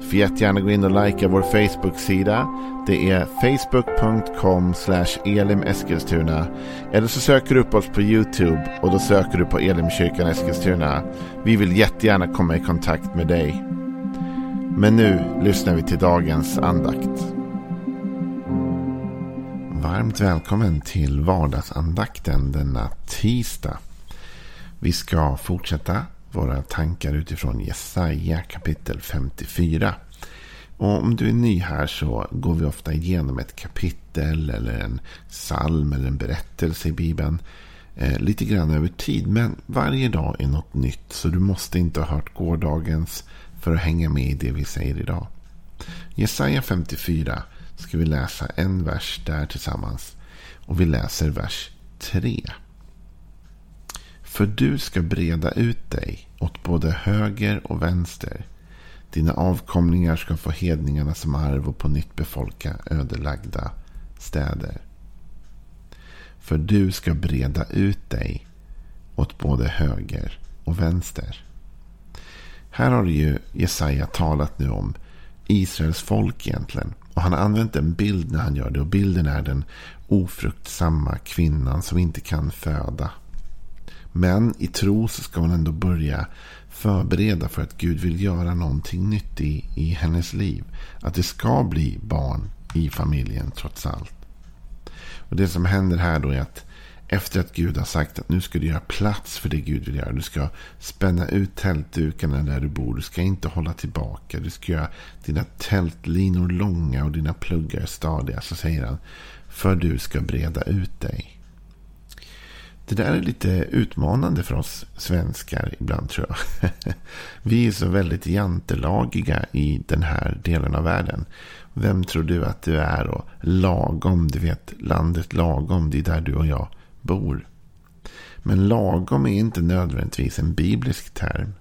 Får jättegärna gå in och likea vår Facebook-sida. Det är facebook.com elimeskilstuna. Eller så söker du upp oss på YouTube och då söker du på Elimkyrkan Eskilstuna. Vi vill jättegärna komma i kontakt med dig. Men nu lyssnar vi till dagens andakt. Varmt välkommen till vardagsandakten denna tisdag. Vi ska fortsätta våra tankar utifrån Jesaja kapitel 54. Och om du är ny här så går vi ofta igenom ett kapitel eller en psalm eller en berättelse i Bibeln. Eh, lite grann över tid. Men varje dag är något nytt. Så du måste inte ha hört gårdagens för att hänga med i det vi säger idag. Jesaja 54 ska vi läsa en vers där tillsammans. Och vi läser vers 3. För du ska breda ut dig åt både höger och vänster. Dina avkomlingar ska få hedningarna som arv och på nytt befolka ödelagda städer. För du ska breda ut dig åt både höger och vänster. Här har ju Jesaja talat nu om Israels folk egentligen. Och han har använt en bild när han gör det. Och bilden är den ofruktsamma kvinnan som inte kan föda. Men i tro så ska hon ändå börja förbereda för att Gud vill göra någonting nytt i, i hennes liv. Att det ska bli barn i familjen trots allt. Och Det som händer här då är att efter att Gud har sagt att nu ska du göra plats för det Gud vill göra. Du ska spänna ut tältdukarna där du bor. Du ska inte hålla tillbaka. Du ska göra dina tältlinor långa och dina pluggar stadiga. Så säger han. För du ska breda ut dig. Det där är lite utmanande för oss svenskar ibland tror jag. Vi är så väldigt jantelagiga i den här delen av världen. Vem tror du att du är? Och lagom, du vet landet lagom, det är där du och jag bor. Men lagom är inte nödvändigtvis en biblisk term.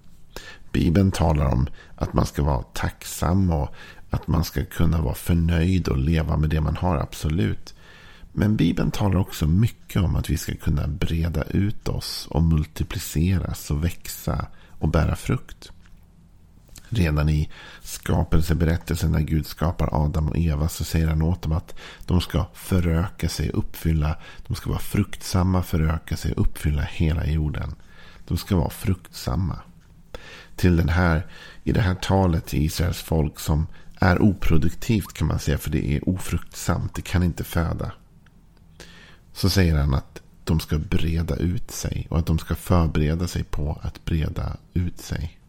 Bibeln talar om att man ska vara tacksam och att man ska kunna vara förnöjd och leva med det man har, absolut. Men Bibeln talar också mycket om att vi ska kunna breda ut oss och multipliceras och växa och bära frukt. Redan i skapelseberättelsen när Gud skapar Adam och Eva så säger han åt dem att de ska föröka sig, uppfylla, de ska vara fruktsamma, föröka sig, uppfylla hela jorden. De ska vara fruktsamma. Till den här, i det här talet till Israels folk som är oproduktivt kan man säga, för det är ofruktsamt, det kan inte föda. Så säger han att de ska breda ut sig och att de ska förbereda sig på att breda ut sig.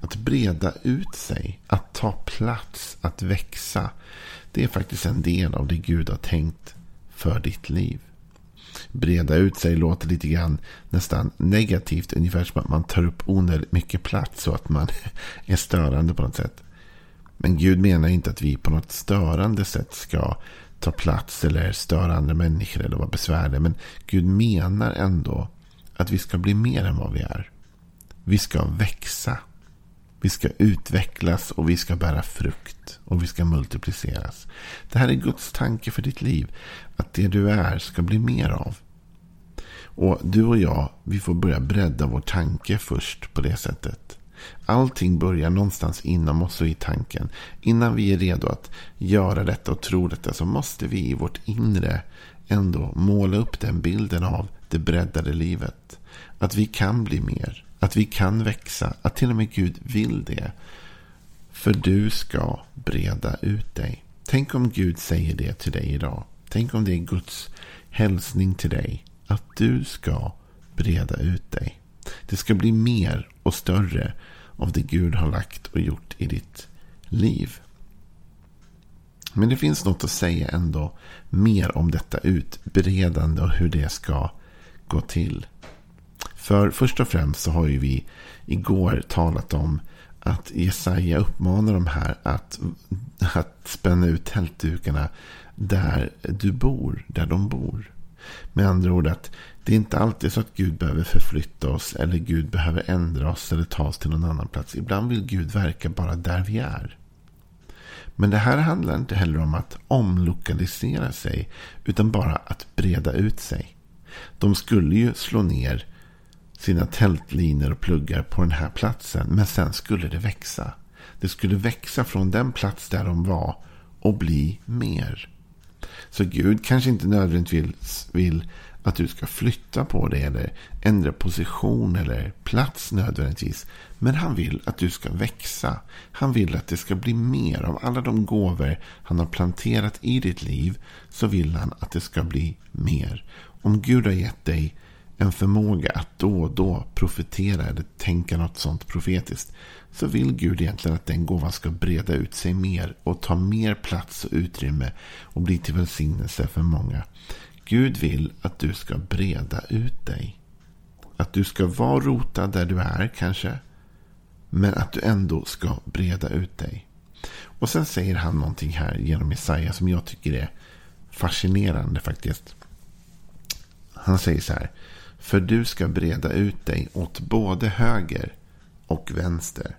Att breda ut sig, att ta plats, att växa. Det är faktiskt en del av det Gud har tänkt för ditt liv. Breda ut sig låter lite grann nästan negativt. Ungefär som att man tar upp onödigt mycket plats och att man är störande på något sätt. Men Gud menar inte att vi på något störande sätt ska ta plats eller störa andra människor eller vara besvärliga. Men Gud menar ändå att vi ska bli mer än vad vi är. Vi ska växa. Vi ska utvecklas och vi ska bära frukt. Och vi ska multipliceras. Det här är Guds tanke för ditt liv. Att det du är ska bli mer av. Och du och jag, vi får börja bredda vår tanke först på det sättet. Allting börjar någonstans inom oss och i tanken. Innan vi är redo att göra detta och tro detta så måste vi i vårt inre ändå måla upp den bilden av det breddade livet. Att vi kan bli mer. Att vi kan växa. Att till och med Gud vill det. För du ska breda ut dig. Tänk om Gud säger det till dig idag. Tänk om det är Guds hälsning till dig. Att du ska breda ut dig. Det ska bli mer och större av det Gud har lagt och gjort i ditt liv. Men det finns något att säga ändå mer om detta utbredande och hur det ska gå till. För först och främst så har ju vi igår talat om att Jesaja uppmanar de här att, att spänna ut tältdukarna där du bor, där de bor. Med andra ord att det är inte alltid så att Gud behöver förflytta oss eller Gud behöver ändra oss eller ta oss till någon annan plats. Ibland vill Gud verka bara där vi är. Men det här handlar inte heller om att omlokalisera sig utan bara att breda ut sig. De skulle ju slå ner sina tältlinor och pluggar på den här platsen men sen skulle det växa. Det skulle växa från den plats där de var och bli mer. Så Gud kanske inte nödvändigtvis vill att du ska flytta på dig eller ändra position eller plats nödvändigtvis. Men han vill att du ska växa. Han vill att det ska bli mer av alla de gåvor han har planterat i ditt liv. Så vill han att det ska bli mer. Om Gud har gett dig en förmåga att då och då profetera eller tänka något sånt profetiskt. Så vill Gud egentligen att den gåvan ska breda ut sig mer och ta mer plats och utrymme och bli till välsignelse för många. Gud vill att du ska breda ut dig. Att du ska vara rotad där du är kanske. Men att du ändå ska breda ut dig. Och sen säger han någonting här genom Jesaja som jag tycker är fascinerande faktiskt. Han säger så här. För du ska breda ut dig åt både höger och vänster.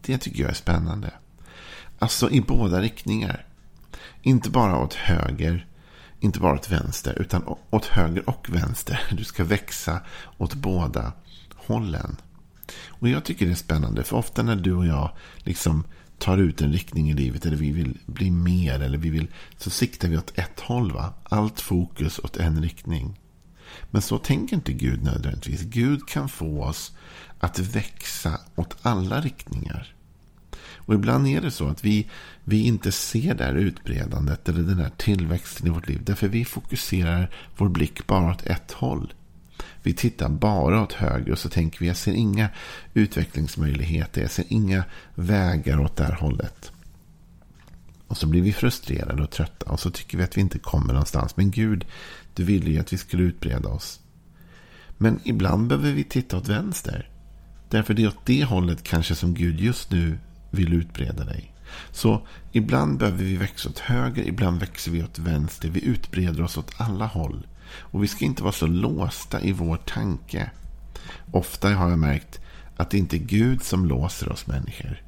Det tycker jag är spännande. Alltså i båda riktningar. Inte bara åt höger, inte bara åt vänster, utan åt höger och vänster. Du ska växa åt båda hållen. Och jag tycker det är spännande, för ofta när du och jag liksom tar ut en riktning i livet, eller vi vill bli mer, eller vi vill, så siktar vi åt ett håll. Va? Allt fokus åt en riktning. Men så tänker inte Gud nödvändigtvis. Gud kan få oss att växa åt alla riktningar. Och ibland är det så att vi, vi inte ser det här utbredandet eller den här tillväxten i vårt liv. Därför vi fokuserar vår blick bara åt ett håll. Vi tittar bara åt höger och så tänker vi jag ser inga utvecklingsmöjligheter. Jag ser inga vägar åt det här hållet. Och så blir vi frustrerade och trötta och så tycker vi att vi inte kommer någonstans. Men Gud, du ville ju att vi skulle utbreda oss. Men ibland behöver vi titta åt vänster. Därför det är åt det hållet kanske som Gud just nu vill utbreda dig. Så ibland behöver vi växa åt höger, ibland växer vi åt vänster. Vi utbreder oss åt alla håll. Och vi ska inte vara så låsta i vår tanke. Ofta har jag märkt att det inte är Gud som låser oss människor.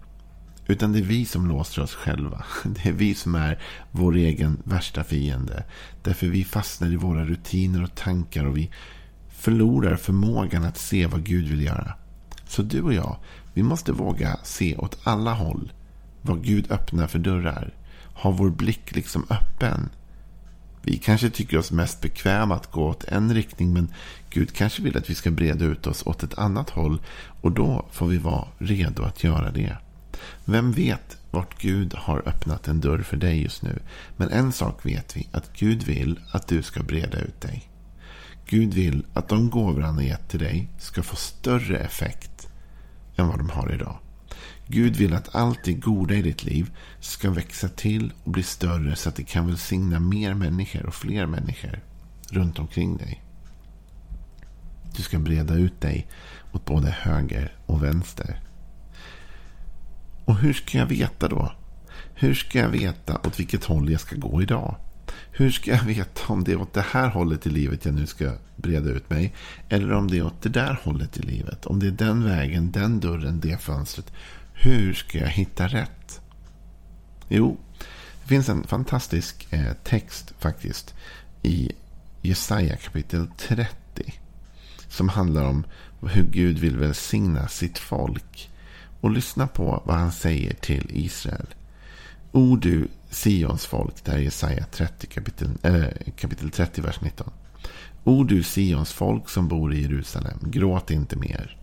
Utan det är vi som låser oss själva. Det är vi som är vår egen värsta fiende. Därför vi fastnar i våra rutiner och tankar och vi förlorar förmågan att se vad Gud vill göra. Så du och jag, vi måste våga se åt alla håll vad Gud öppnar för dörrar. Ha vår blick liksom öppen. Vi kanske tycker oss mest bekväma att gå åt en riktning men Gud kanske vill att vi ska breda ut oss åt ett annat håll och då får vi vara redo att göra det. Vem vet vart Gud har öppnat en dörr för dig just nu. Men en sak vet vi, att Gud vill att du ska breda ut dig. Gud vill att de gåvor han har gett till dig ska få större effekt än vad de har idag. Gud vill att allt det goda i ditt liv ska växa till och bli större så att det kan välsigna mer människor och fler människor runt omkring dig. Du ska breda ut dig åt både höger och vänster. Och hur ska jag veta då? Hur ska jag veta åt vilket håll jag ska gå idag? Hur ska jag veta om det är åt det här hållet i livet jag nu ska breda ut mig? Eller om det är åt det där hållet i livet? Om det är den vägen, den dörren, det fönstret. Hur ska jag hitta rätt? Jo, det finns en fantastisk eh, text faktiskt i Jesaja kapitel 30. Som handlar om hur Gud vill välsigna sitt folk. Och lyssna på vad han säger till Israel. O du Sions folk, det här är Jesaja 30 kapitel, äh, kapitel 30, vers 19. O du Sions folk som bor i Jerusalem, gråt inte mer.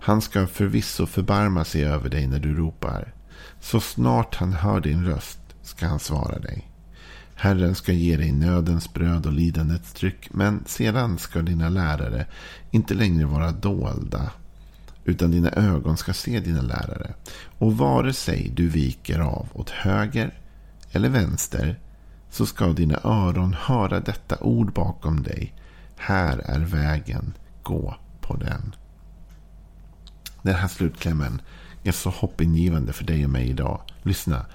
Han ska förvisso förbarma sig över dig när du ropar. Så snart han hör din röst ska han svara dig. Herren ska ge dig nödens bröd och lidandets tryck, men sedan ska dina lärare inte längre vara dolda, utan dina ögon ska se dina lärare. Och vare sig du viker av åt höger eller vänster, så ska dina öron höra detta ord bakom dig. Här är vägen, gå på den. Den här slutklämmen är så hoppingivande för dig och mig idag. Lyssna.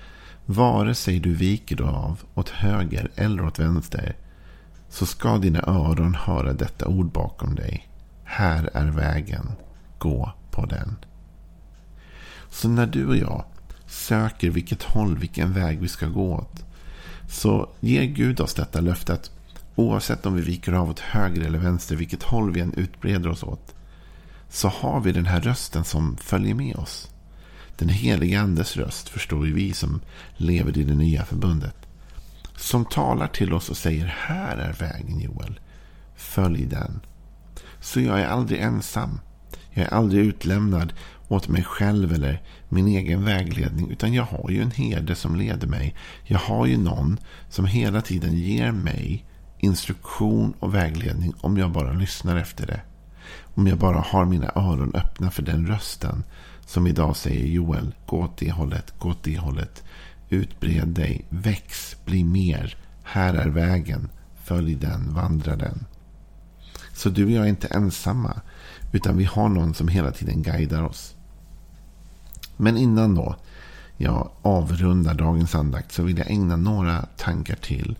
Vare sig du viker av åt höger eller åt vänster så ska dina öron höra detta ord bakom dig. Här är vägen. Gå på den. Så när du och jag söker vilket håll, vilken väg vi ska gå åt. Så ger Gud oss detta löfte att oavsett om vi viker av åt höger eller vänster, vilket håll vi än utbreder oss åt. Så har vi den här rösten som följer med oss. Den helige andes röst förstår ju vi som lever i det nya förbundet. Som talar till oss och säger här är vägen Joel. Följ den. Så jag är aldrig ensam. Jag är aldrig utlämnad åt mig själv eller min egen vägledning. Utan jag har ju en herde som leder mig. Jag har ju någon som hela tiden ger mig instruktion och vägledning om jag bara lyssnar efter det. Om jag bara har mina öron öppna för den rösten som idag säger Joel, gå åt det hållet, gå åt det hållet. Utbred dig, väx, bli mer. Här är vägen, följ den, vandra den. Så du och jag är inte ensamma. Utan vi har någon som hela tiden guidar oss. Men innan då jag avrundar dagens andakt så vill jag ägna några tankar till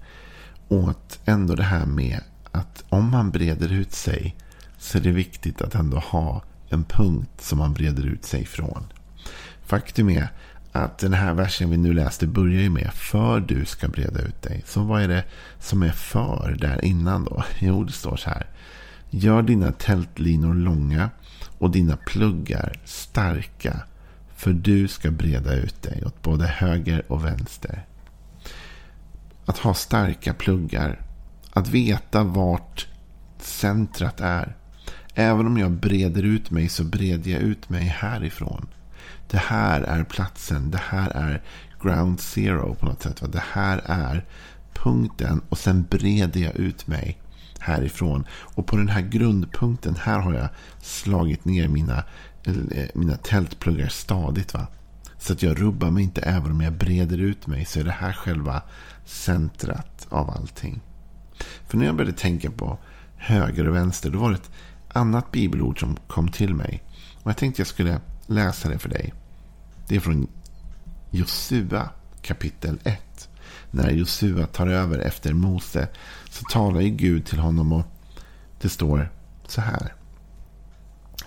åt ändå det här med att om man breder ut sig så är det viktigt att ändå ha en punkt som man breder ut sig från. Faktum är att den här versen vi nu läste börjar ju med för du ska breda ut dig. Så vad är det som är för där innan då? Jo, det står så här. Gör dina tältlinor långa och dina pluggar starka. För du ska breda ut dig åt både höger och vänster. Att ha starka pluggar. Att veta vart centrat är. Även om jag breder ut mig så breder jag ut mig härifrån. Det här är platsen. Det här är ground zero på något sätt. Det här är punkten och sen breder jag ut mig härifrån. Och på den här grundpunkten, här har jag slagit ner mina, eh, mina tältpluggar stadigt. Va? Så att jag rubbar mig inte även om jag breder ut mig. Så är det här själva centrat av allting. För när jag började tänka på höger och vänster. Då var det ett annat bibelord som kom till mig. Och jag tänkte jag skulle läsa det för dig. Det är från Josua kapitel 1. När Josua tar över efter Mose så talar ju Gud till honom och det står så här.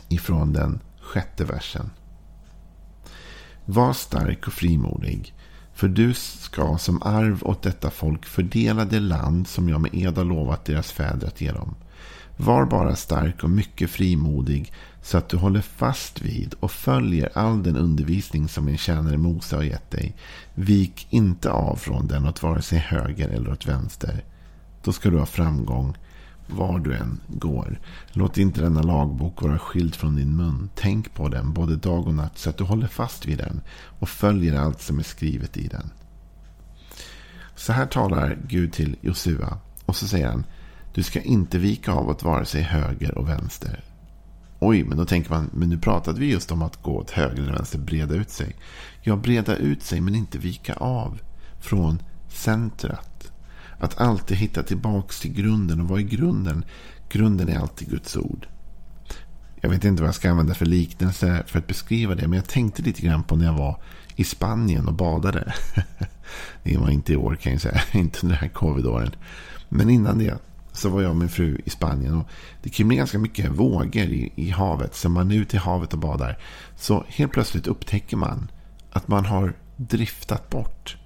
Ifrån den sjätte versen. Var stark och frimodig. För du ska som arv åt detta folk fördela det land som jag med ed har lovat deras fäder att ge dem. Var bara stark och mycket frimodig så att du håller fast vid och följer all den undervisning som din tjänare Mose har gett dig. Vik inte av från den åt vare sig höger eller åt vänster. Då ska du ha framgång var du än går. Låt inte denna lagbok vara skild från din mun. Tänk på den både dag och natt så att du håller fast vid den och följer allt som är skrivet i den. Så här talar Gud till Josua och så säger han du ska inte vika av åt vare sig höger och vänster. Oj, men då tänker man, men nu pratade vi just om att gå åt höger eller vänster, breda ut sig. Ja, breda ut sig men inte vika av från centrat. Att alltid hitta tillbaks till grunden. Och vad är grunden? Grunden är alltid Guds ord. Jag vet inte vad jag ska använda för liknelse för att beskriva det. Men jag tänkte lite grann på när jag var i Spanien och badade. Det var inte i år kan jag säga. Inte under den här covid-åren. Men innan det så var jag och min fru i Spanien. Och det kan ganska mycket vågor i, i havet. Så man är ute i havet och badar. Så helt plötsligt upptäcker man att man har driftat bort.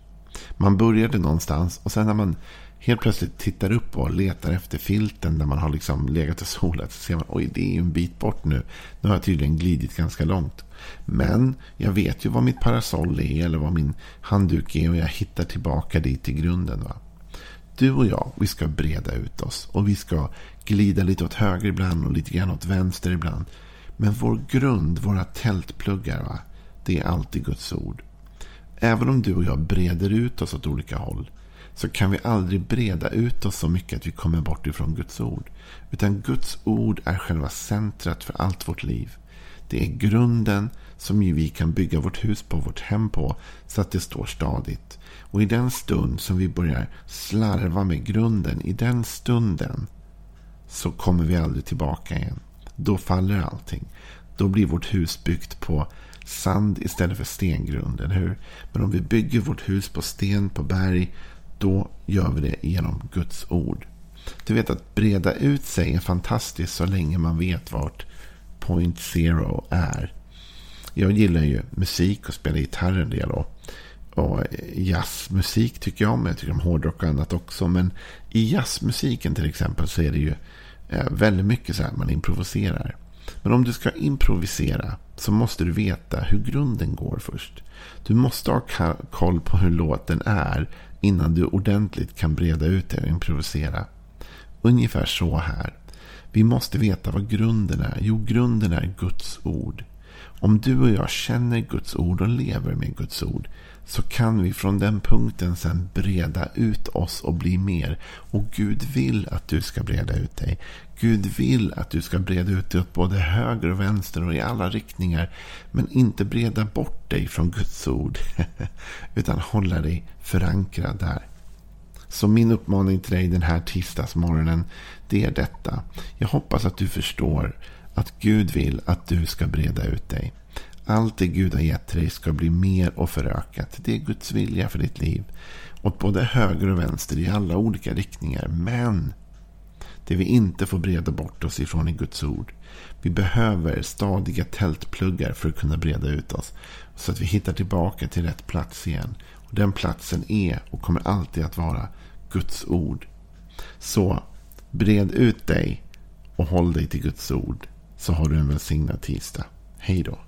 Man började någonstans och sen när man helt plötsligt tittar upp och letar efter filten där man har liksom legat och solat så ser man oj det är ju en bit bort nu. Nu har jag tydligen glidit ganska långt. Men jag vet ju vad mitt parasoll är eller vad min handduk är och jag hittar tillbaka dit i grunden. Va? Du och jag, vi ska breda ut oss. Och vi ska glida lite åt höger ibland och lite grann åt vänster ibland. Men vår grund, våra tältpluggar, va? det är alltid Guds ord. Även om du och jag breder ut oss åt olika håll så kan vi aldrig breda ut oss så mycket att vi kommer bort ifrån Guds ord. Utan Guds ord är själva centret för allt vårt liv. Det är grunden som vi kan bygga vårt hus på, vårt hem på, så att det står stadigt. Och i den stund som vi börjar slarva med grunden, i den stunden så kommer vi aldrig tillbaka igen. Då faller allting. Då blir vårt hus byggt på sand istället för stengrund, eller hur? Men om vi bygger vårt hus på sten, på berg, då gör vi det genom Guds ord. Du vet att breda ut sig är fantastiskt så länge man vet vart point zero är. Jag gillar ju musik och spelar gitarr en del. Och, och jazzmusik tycker jag om. Jag tycker om hårdrock och annat också. Men i jazzmusiken till exempel så är det ju eh, väldigt mycket så här man improviserar. Men om du ska improvisera så måste du veta hur grunden går först. Du måste ha koll på hur låten är innan du ordentligt kan breda ut det och improvisera. Ungefär så här. Vi måste veta vad grunden är. Jo, grunden är Guds ord. Om du och jag känner Guds ord och lever med Guds ord så kan vi från den punkten sen breda ut oss och bli mer. Och Gud vill att du ska breda ut dig. Gud vill att du ska breda ut dig åt både höger och vänster och i alla riktningar. Men inte breda bort dig från Guds ord. utan hålla dig förankrad där. Så min uppmaning till dig den här tisdagsmorgonen. Det är detta. Jag hoppas att du förstår att Gud vill att du ska breda ut dig. Allt det Gud har gett dig ska bli mer och förökat. Det är Guds vilja för ditt liv. Åt både höger och vänster i alla olika riktningar. Men det vi inte får breda bort oss ifrån är Guds ord. Vi behöver stadiga tältpluggar för att kunna breda ut oss. Så att vi hittar tillbaka till rätt plats igen. Den platsen är och kommer alltid att vara Guds ord. Så bred ut dig och håll dig till Guds ord. Så har du en välsignad tisdag. Hej då.